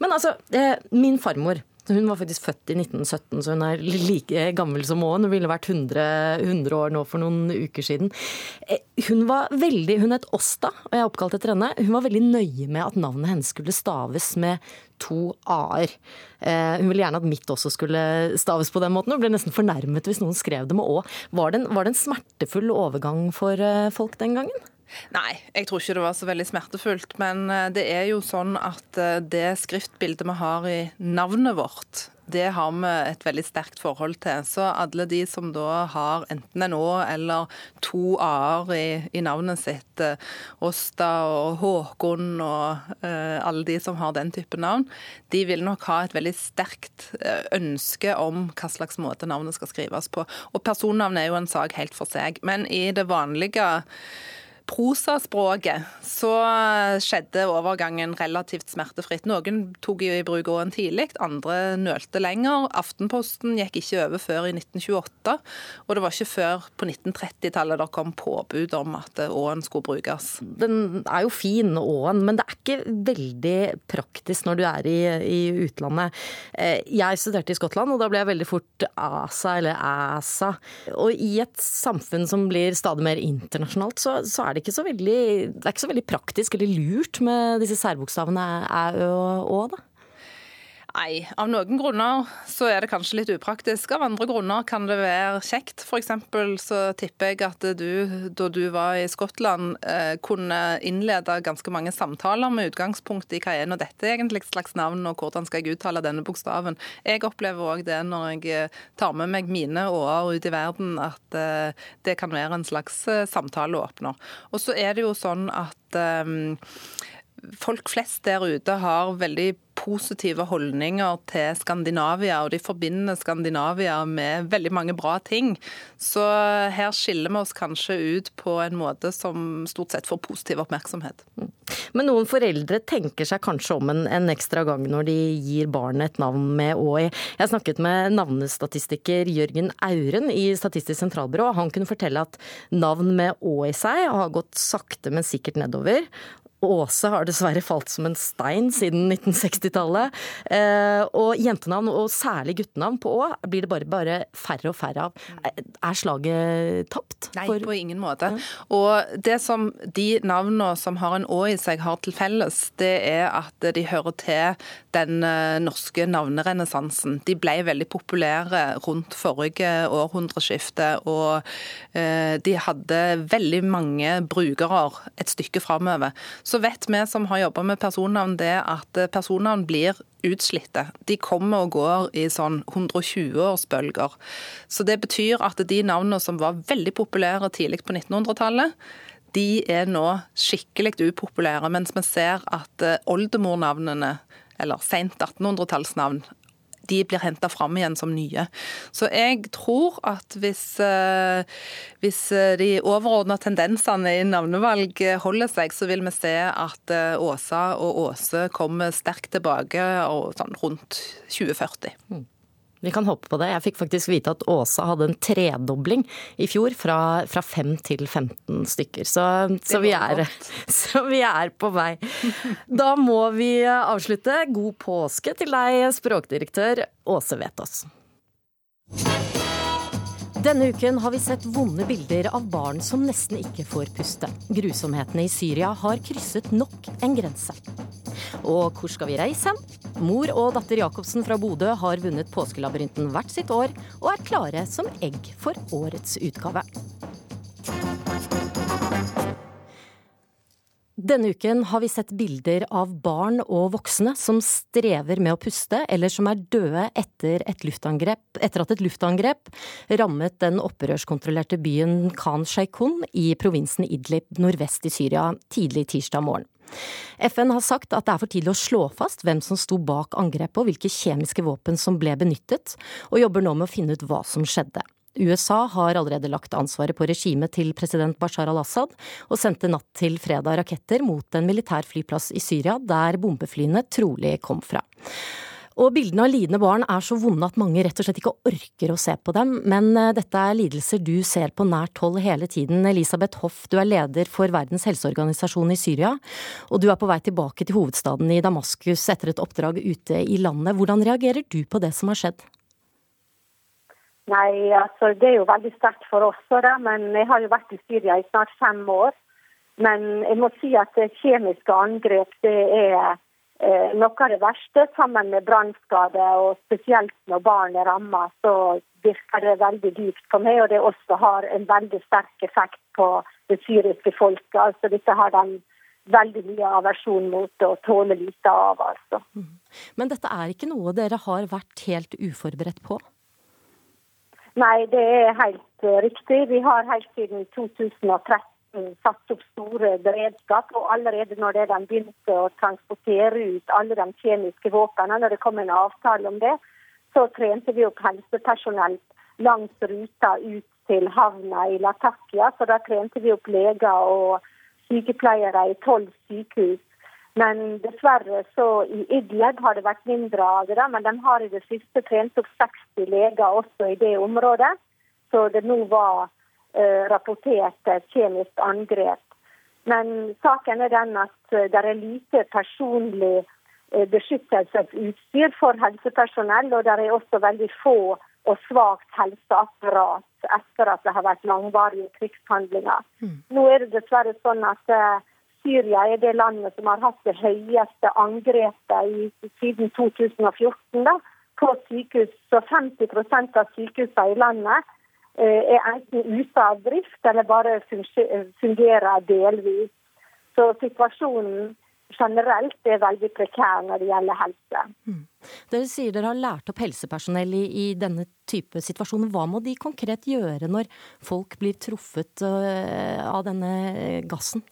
Men altså, eh, min farmor hun var faktisk født i 1917, så hun er like gammel som Aaen. Hun ville vært 100, 100, år nå for noen uker siden. Eh, hun var veldig, hun het Åsta, og jeg er oppkalt etter henne. Hun var veldig nøye med at navnet hennes skulle staves med to a-er. Eh, hun ville gjerne at mitt også skulle staves på den måten. Hun ble nesten fornærmet hvis noen skrev det med å. Var det en, var det en smertefull overgang for eh, folk den gangen? Nei, jeg tror ikke det var så veldig smertefullt. Men eh, det er jo sånn at eh, det skriftbildet vi har i navnet vårt, det har vi et veldig sterkt forhold til. Så alle de som da har enten en Å eller to A-er i, i, navnet sitt, eh, Åsta og Håkon og uh, alle de som har den type navn, de vil nok ha et veldig sterkt ønske om hva slags måte navnet skal skrives på. Og personnavn er jo en sak helt for seg. Men i det vanlige prosaspråket så skjedde overgangen relativt smertefritt. Noen tok i bruk åen tidlig, andre nølte lenger. Aftenposten gikk ikke over før i 1928, og det var ikke før på 1930-tallet det kom påbud om at åen skulle brukes. Den er jo fin, åen, men det er ikke veldig praktisk når du er i, i utlandet. Eh, jeg studerte i Skottland, og da ble jeg veldig fort ASA, eller ASA. Og i et samfunn som blir stadig mer internasjonalt, så, så er det det ikke så veldig, ikke så veldig praktisk eller lurt med disse særbokstavene æ, ø og å, da? Nei, av noen grunner så er det kanskje litt upraktisk. Av andre grunner kan det være kjekt. F.eks. så tipper jeg at du, da du var i Skottland, eh, kunne innlede ganske mange samtaler med utgangspunkt i hva er nå dette egentlig slags navn, og hvordan skal jeg uttale denne bokstaven. Jeg opplever òg det når jeg eh, tar med meg mine åer ut i verden, at eh, det kan være en slags samtaleåpner. Og så er det jo sånn at folk flest der ute har veldig positive holdninger til Skandinavia, og de forbinder Skandinavia med veldig mange bra ting. Så her skiller vi oss kanskje ut på en måte som stort sett får positiv oppmerksomhet. Men noen foreldre tenker seg kanskje om en, en ekstra gang når de gir barnet et navn med Å i. Jeg snakket med navnestatistiker Jørgen Auren i Statistisk sentralbyrå. Han kunne fortelle at navn med Å i seg har gått sakte, men sikkert nedover. Åse har dessverre falt som en stein siden 1960-tallet. Eh, og jentenavn, og særlig guttenavn på Å, blir det bare, bare færre og færre av. Er slaget tapt? Nei, på ingen måte. Og det som de navnene som har en Å i seg har til felles, det er at de hører til den eh, norske navnerenessansen. De ble veldig populære rundt forrige århundreskifte, og eh, de hadde veldig mange brukere et stykke framover. Så så vet vi som har jobba med personnavn det at personnavn blir utslitte. De kommer og går i sånn 120-årsbølger. Så det betyr at de navnene som var veldig populære tidlig på 1900-tallet, de er nå skikkelig upopulære, mens vi ser at oldemornavnene, eller sent 1800-tallsnavn, de blir henta fram igjen som nye. Så jeg tror at hvis, eh, hvis eh, de overordna tendensene i navnevalg holder seg, så vil vi se at eh, Åsa og Åse kommer sterkt tilbake sånn rundt 2040. Mm. Vi kan håpe på det. Jeg fikk faktisk vite at Åsa hadde en tredobling i fjor, fra, fra 5 til 15 stykker. Så, så, vi er, så, vi er, på vei. Da må vi avslutte. God påske til deg, språkdirektør Åse Vetås. Denne uken har vi sett vonde bilder av barn som nesten ikke får puste. Grusomhetene i Syria har krysset nok en grense. Og hvor skal vi reise hen? Mor og datter Jacobsen fra Bodø har vunnet Påskelabyrinten hvert sitt år, og er klare som egg for årets utgave. Denne uken har vi sett bilder av barn og voksne som strever med å puste, eller som er døde etter, etter at et luftangrep rammet den opprørskontrollerte byen Khan Sheikhoun i provinsen Idlib nordvest i Syria tidlig tirsdag morgen. FN har sagt at det er for tidlig å slå fast hvem som sto bak angrepet og hvilke kjemiske våpen som ble benyttet, og jobber nå med å finne ut hva som skjedde. USA har allerede lagt ansvaret på regimet til president Bashar al-Assad, og sendte natt til fredag raketter mot en militær flyplass i Syria, der bombeflyene trolig kom fra. Og bildene av lidende barn er så vonde at mange rett og slett ikke orker å se på dem, men eh, dette er lidelser du ser på nært hold hele tiden. Elisabeth Hoff, du er leder for Verdens helseorganisasjon i Syria, og du er på vei tilbake til hovedstaden i Damaskus etter et oppdrag ute i landet. Hvordan reagerer du på det som har skjedd? Nei, altså Det er jo veldig sterkt for oss. Da, men Jeg har jo vært i Syria i snart fem år. Men jeg må si at kjemiske angrep det er eh, noe av det verste. Sammen med brannskade, og spesielt når barn er rammet, så virker det veldig dypt på meg. Og det også har en veldig sterk effekt på det syriske folket. Altså Dette har de veldig mye aversjon mot og tåler lite av. altså. Mm. Men dette er ikke noe dere har vært helt uforberedt på? Nei, det er helt uh, riktig. Vi har helt siden 2013 satt opp store beredskap. Og allerede når de begynte å transportere ut alle de kjemiske våpnene, når det kom en avtale om det, så trente vi opp helsepersonell langs ruta ut til havna i Latakia. Så da trente vi opp leger og sykepleiere i tolv sykehus men dessverre så i Idlib har det vært mindre av det. Men de har i det siste trent opp 60 leger også i det området. Så det nå var uh, rapportert et kjemisk angrep. Men saken er den at uh, det er lite personlig uh, beskyttelsesutstyr for helsepersonell. Og det er også veldig få og svakt helseapparat etter at det har vært langvarige krigshandlinger. Mm. Nå er det dessverre sånn at Syria er det landet som har hatt det høyeste angrepet siden 2014 da, på sykehus. Så 50% av sykehusene i landet eh, er enten ute av drift eller bare fungerer delvis. Så situasjonen generelt er veldig prekær når det gjelder helse. Mm. Dere sier dere har lært opp helsepersonell i, i, denne type situasjoner. Hva må de konkret gjøre når folk blir truffet uh, av denne gassen?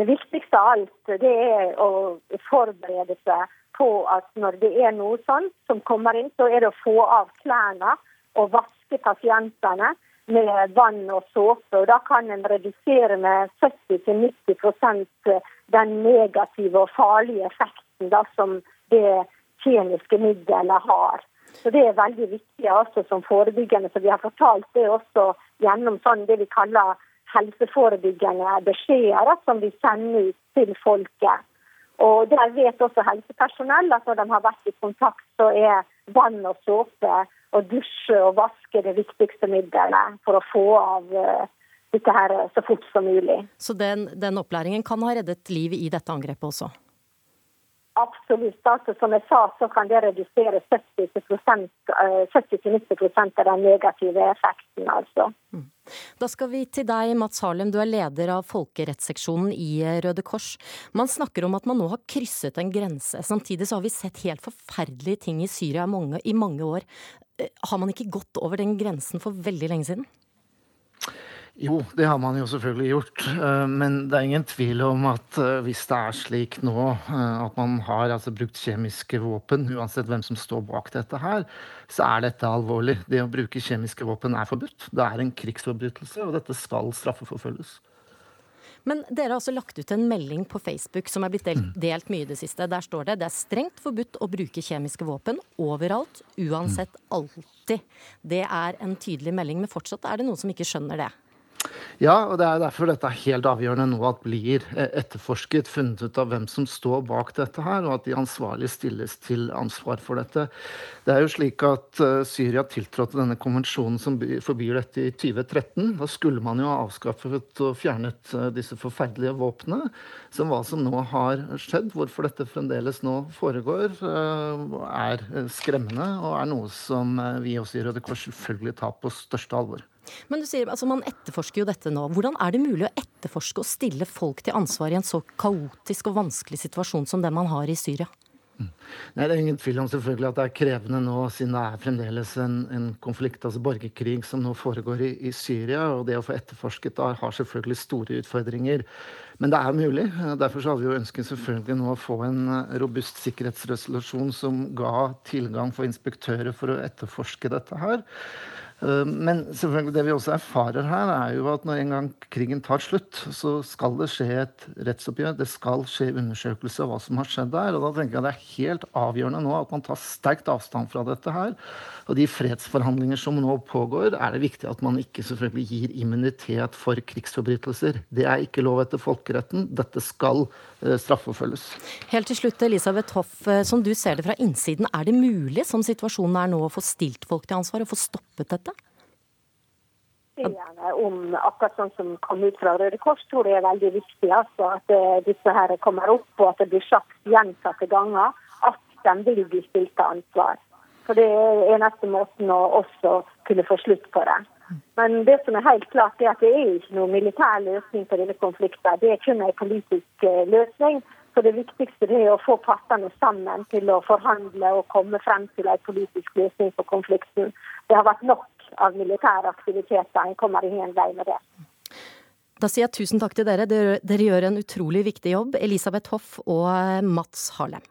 Det viktigste av alt det er å forberede seg på at når det er noe sånt som kommer inn, så er det å få av klærne og vaske pasientene med vann og såpe. og Da kan en redusere med 70-90% den negative og farlige effekten da, som det kjemiske middelet har. Så Det er veldig viktig altså, som forebyggende. Så Vi har fortalt det også gjennom sånn det vi kaller helseforebyggende beskjeder som vi sender ut til folket. Og Der vet også helsepersonell at når de har vært i kontakt, så er vann og såpe og dusje og vaske det viktigste middelet for å få av uh, dette her så fort som mulig. Så den, den, opplæringen kan ha reddet liv i dette angrepet også? Absolutt. Altså, som jeg sa, så kan det redusere 70-90 eh, av den negative effekten. altså. Mm. Da skal vi til deg, Mats Harlem. Du er leder av folkerettsseksjonen i Røde Kors. Man snakker om at man nå har krysset en grense. Samtidig så har vi sett helt forferdelige ting i Syria mange, i mange år. Eh, har man ikke gått over den grensen for veldig lenge siden? Jo, det har man jo selvfølgelig gjort. Eh, men det er ingen tvil om at eh, hvis det er slik nå at man har altså brukt kjemiske våpen, uansett hvem som står bak dette her, så er dette alvorlig. Det å bruke kjemiske våpen er forbudt. Det er en krigsforbrytelse, og dette skal straffeforfølges. Men dere har altså lagt ut en melding på Facebook som er blitt delt, mm. delt mye i det siste. Der står det det er strengt forbudt å bruke kjemiske våpen overalt, uansett, alltid. Det er en tydelig melding, men fortsatt er det noen som ikke skjønner det. Ja, og det er derfor dette er helt avgjørende nå at blir eh, etterforsket, funnet ut av hvem som står bak dette her, og at de ansvarlige stilles til ansvar for dette. Det er jo slik at uh, Syria tiltrådte denne konvensjonen som forbyr dette i 2013. Da skulle man jo ha avskaffet og fjernet uh, disse forferdelige våpnene. Som hva som nå har skjedd, hvorfor dette fremdeles nå foregår, er skremmende og er noe som vi også i Røde Kors selvfølgelig tar på største alvor. Men du sier, altså Man etterforsker jo dette nå. Hvordan er det mulig å etterforske og stille folk til ansvar i en så kaotisk og vanskelig situasjon som den man har i Syria? Nei, Det er ingen tvil om selvfølgelig at det er krevende nå, siden det er fremdeles en, en konflikt, altså borgerkrig, som nå foregår i, i, Syria. Og det å få etterforsket da har selvfølgelig store utfordringer. Men det er mulig. Derfor hadde vi jo ønsket selvfølgelig nå å få en robust sikkerhetsresolusjon som ga tilgang for inspektører for å etterforske dette her. Eh, men selvfølgelig det vi også erfarer her, er jo at når en gang krigen tar slutt, så skal det skje et rettsoppgjør. Det skal skje undersøkelse av hva som har skjedd der. Og da tenker jeg det er helt avgjørende nå at man tar sterkt avstand fra dette her. Og de fredsforhandlinger som nå pågår, er det viktig at man ikke selvfølgelig gir immunitet for krigsforbrytelser. Det er ikke lov etter folkeretten. Dette skal eh, straffeforfølges. Helt til slutt, Elisabeth Hoff, eh, som du ser det fra innsiden, er det mulig som situasjonen er nå å få stilt folk til ansvar og få stoppet dette? Gjerne om akkurat sånn som kom ut fra Røde Kors, tror jeg er veldig viktig. Altså, at eh, disse her kommer opp, og at det blir sagt gjentatte ganger at de vil bli stilt til ansvar. For det er eneste måten å også kunne få slutt på det. Men det som er helt klart, er at det er ikke noen militær løsning på denne konflikten. Det er kun en politisk eh, løsning. Så det viktigste er å få partene sammen til å forhandle og komme frem til en politisk løsning på konflikten. Det har vært nok av militære aktiviteter. En kommer ingen vei med det. Da sier jeg tusen takk til dere. Dere gjør en utrolig viktig jobb, Elisabeth Hoff og Mats Harlem.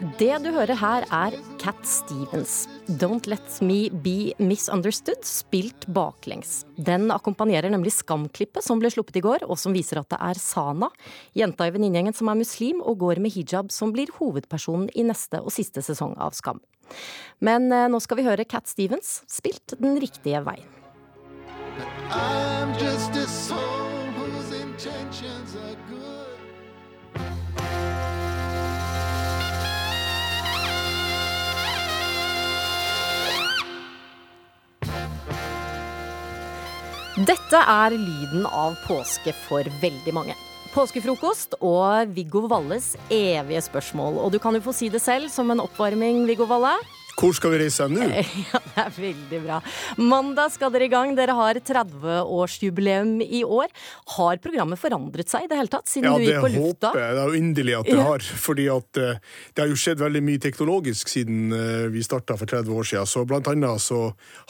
Det du hører her, er Cat Stevens. 'Don't Let Me Be Misunderstood', spilt baklengs. Den akkompagnerer nemlig Skam-klippet som ble sluppet i går, og som viser at det er Sana, jenta i venninnegjengen som er muslim og går med hijab, som blir hovedpersonen i neste og siste sesong av Skam. Men eh, nå skal vi høre Cat Stevens, spilt den riktige veien. I'm just a soul whose intentions are Dette er lyden av påske for veldig mange. Påskefrokost og Viggo Valles evige spørsmål. Og du kan jo få si det selv som en oppvarming, Viggo Valle. Hvor skal vi reise nå? Ja, Det er veldig bra. Mandag skal dere i gang. Dere har 30-årsjubileum i år. Har programmet forandret seg i det hele tatt, siden ja, du gikk på lufta? Ja, det håper jeg. Det er jo inderlig at det har. fordi at uh, det har jo skjedd veldig mye teknologisk siden uh, vi starta for 30 år siden. Så blant annet så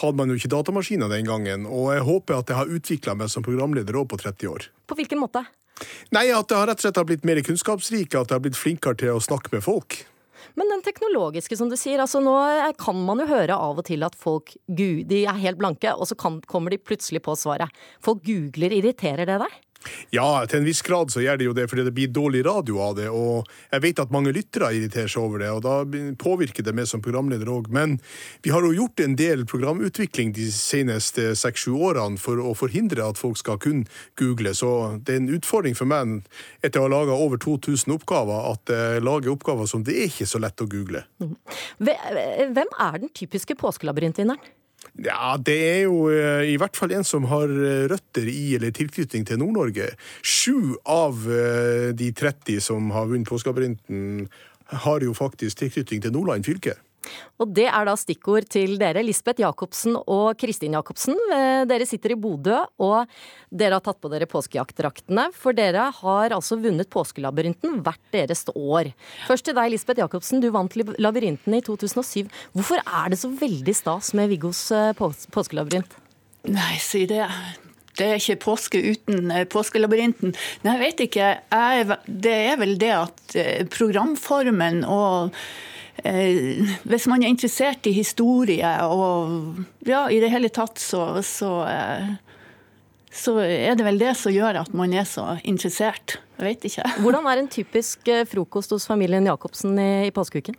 hadde man jo ikke datamaskiner den gangen. Og jeg håper at jeg har utvikla meg som programleder òg på 30 år. På hvilken måte? Nei, At det har rett og slett blitt mer kunnskapsrike, at jeg har blitt flinkere til å snakke med folk. Men den teknologiske, som du sier. altså Nå kan man jo høre av og til at folk de er helt blanke, og så kan, kommer de plutselig på svaret. Folk googler. Irriterer det deg? Ja, til en viss grad så gjør det jo det, fordi det blir dårlig radio av det. Og jeg vet at mange lyttere irriterer seg over det, og da påvirker det meg som programleder òg. Men vi har jo gjort en del programutvikling de seneste seks-sju årene for å forhindre at folk skal kun google. Så det er en utfordring for meg, etter å ha laga over 2000 oppgaver, at jeg lager oppgaver som det er ikke så lett å google. Mm. Hvem er den typiske påskelabyrintinneren? Ja, det er jo eh, i hvert fall en som har eh, røtter i eller tilknytning til Nord-Norge. Sju av eh, de 30 som har vunnet Påskeabyrinten, har jo faktisk tilknytning til Nordland fylke. Og det er da stikkord til dere, Lisbeth Jacobsen og Kristin Jacobsen. Eh, Dere sitter i Bodø, og dere har tatt på dere påskejaktdraktene. For dere har altså vunnet Påskelabyrinten hvert deres år. Først til deg, Lisbeth Jacobsen. Du vant labyrinten i 2007. Hvorfor er det så veldig stas med Viggos eh, pås påskelabyrint? Nei, si det. Det er ikke påske uten eh, påskelabyrinten. Nei, jeg vet ikke. Jeg, det er vel det at programformen og eh, Hvis man er interessert i historie og ja, i det hele tatt, så, så, eh, så er det vel det som gjør at man er så interessert. Jeg vet ikke. Hvordan er en typisk eh, frokost hos familien Jacobsen i, i påskeuken?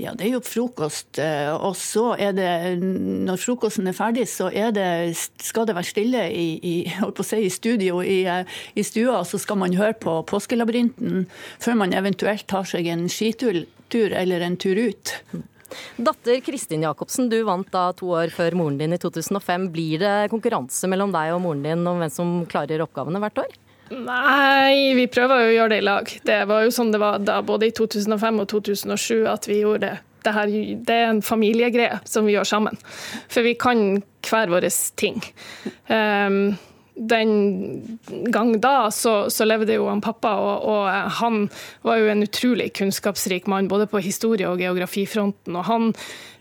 Ja, det er jo frokost, eh, og så er det Når frokosten er ferdig, så er det, skal det være stille i, i, si, i studio i, eh, i stua, så skal man høre på Påskelabyrinten før man eventuelt tar seg en skitur tur eller en tur ut. Datter Kristin Jacobsen, du vant da to år før moren din i 2005. Blir det konkurranse mellom deg og moren din om hvem som klarer oppgavene hvert år? Nei, vi prøver jo å gjøre det i lag. Det var jo sånn det var da, både i 2005 og 2007, at vi gjorde det. Det, her, det er en familiegreie som vi gjør sammen. For vi kan hver vår ting. Um, den gang da så, så levde jo han pappa, og, og han var jo en utrolig kunnskapsrik mann, både på historie- og geografifronten. og han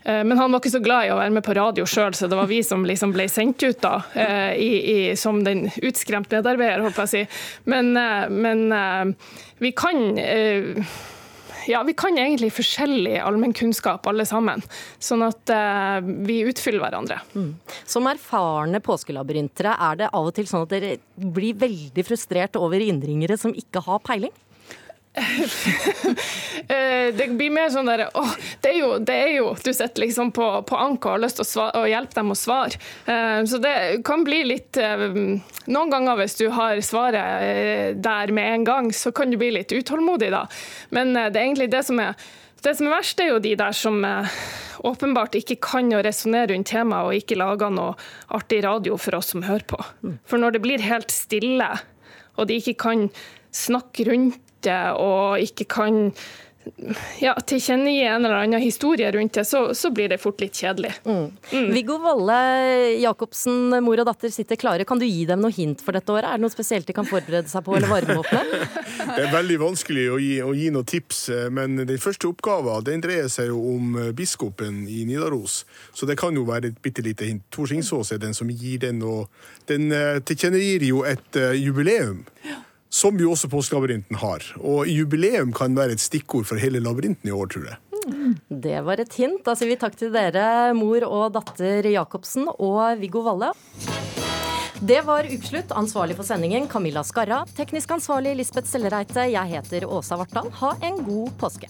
eh, men han var ikke så glad i å være med på radio sjøl, så det var vi som liksom ble sendt ut da, eh, i, i, som den utskremte medarbeider, holdt på å si. Men, eh, men eh, vi kan eh, ja, vi kan egentlig forskjellig allmennkunnskap alle sammen. Sånn at eh, vi utfyller hverandre. Som erfarne påskelabyrintere, er det av og til sånn at dere blir veldig frustrert over innringere som ikke har peiling? Eh, det blir mer sånn der Å, det er jo, det er jo Du sitter liksom på, på anker og har lyst til å, svare, å hjelpe dem å svare. Eh, så det kan bli litt eh, Noen ganger hvis du har svaret der med en gang, så kan du bli litt utålmodig da. Men det er egentlig det som er det som er verst, er jo de der som åpenbart ikke kan å resonnere rundt temaet og ikke lager noe artig radio for oss som hører på. For når det blir helt stille, og de ikke kan snakke rundt det og ikke kan ja, tilkjennegi en eller annen historie rundt det, så, så blir det fort litt kjedelig. Viggo Valle Jacobsen, mor og datter sitter klare. Kan du gi dem noe hint for dette året? Er det noe spesielt de kan forberede seg på eller varme opp med? Det er veldig vanskelig å gi, å gi noen tips, eh, men den første oppgaven den dreier seg jo om eh, biskopen i Nidaros. Så det kan jo være et bitte lite hint. Tor Singsås er den som gir den, og den eh, tilkjennegir jo et jubileum. jubileum. Som jo også Postlabyrinten har. Og jubileum kan være et stikkord for hele labyrinten i år, tror jeg. Det var et hint. Da sier vi takk til dere, mor og datter Jacobsen og Viggo Valle. Det var ukeslutt. Ansvarlig for sendingen Camilla Skarra. Teknisk ansvarlig Lisbeth Sellereite. Jeg heter Åsa Vartdal. Ha en god påske.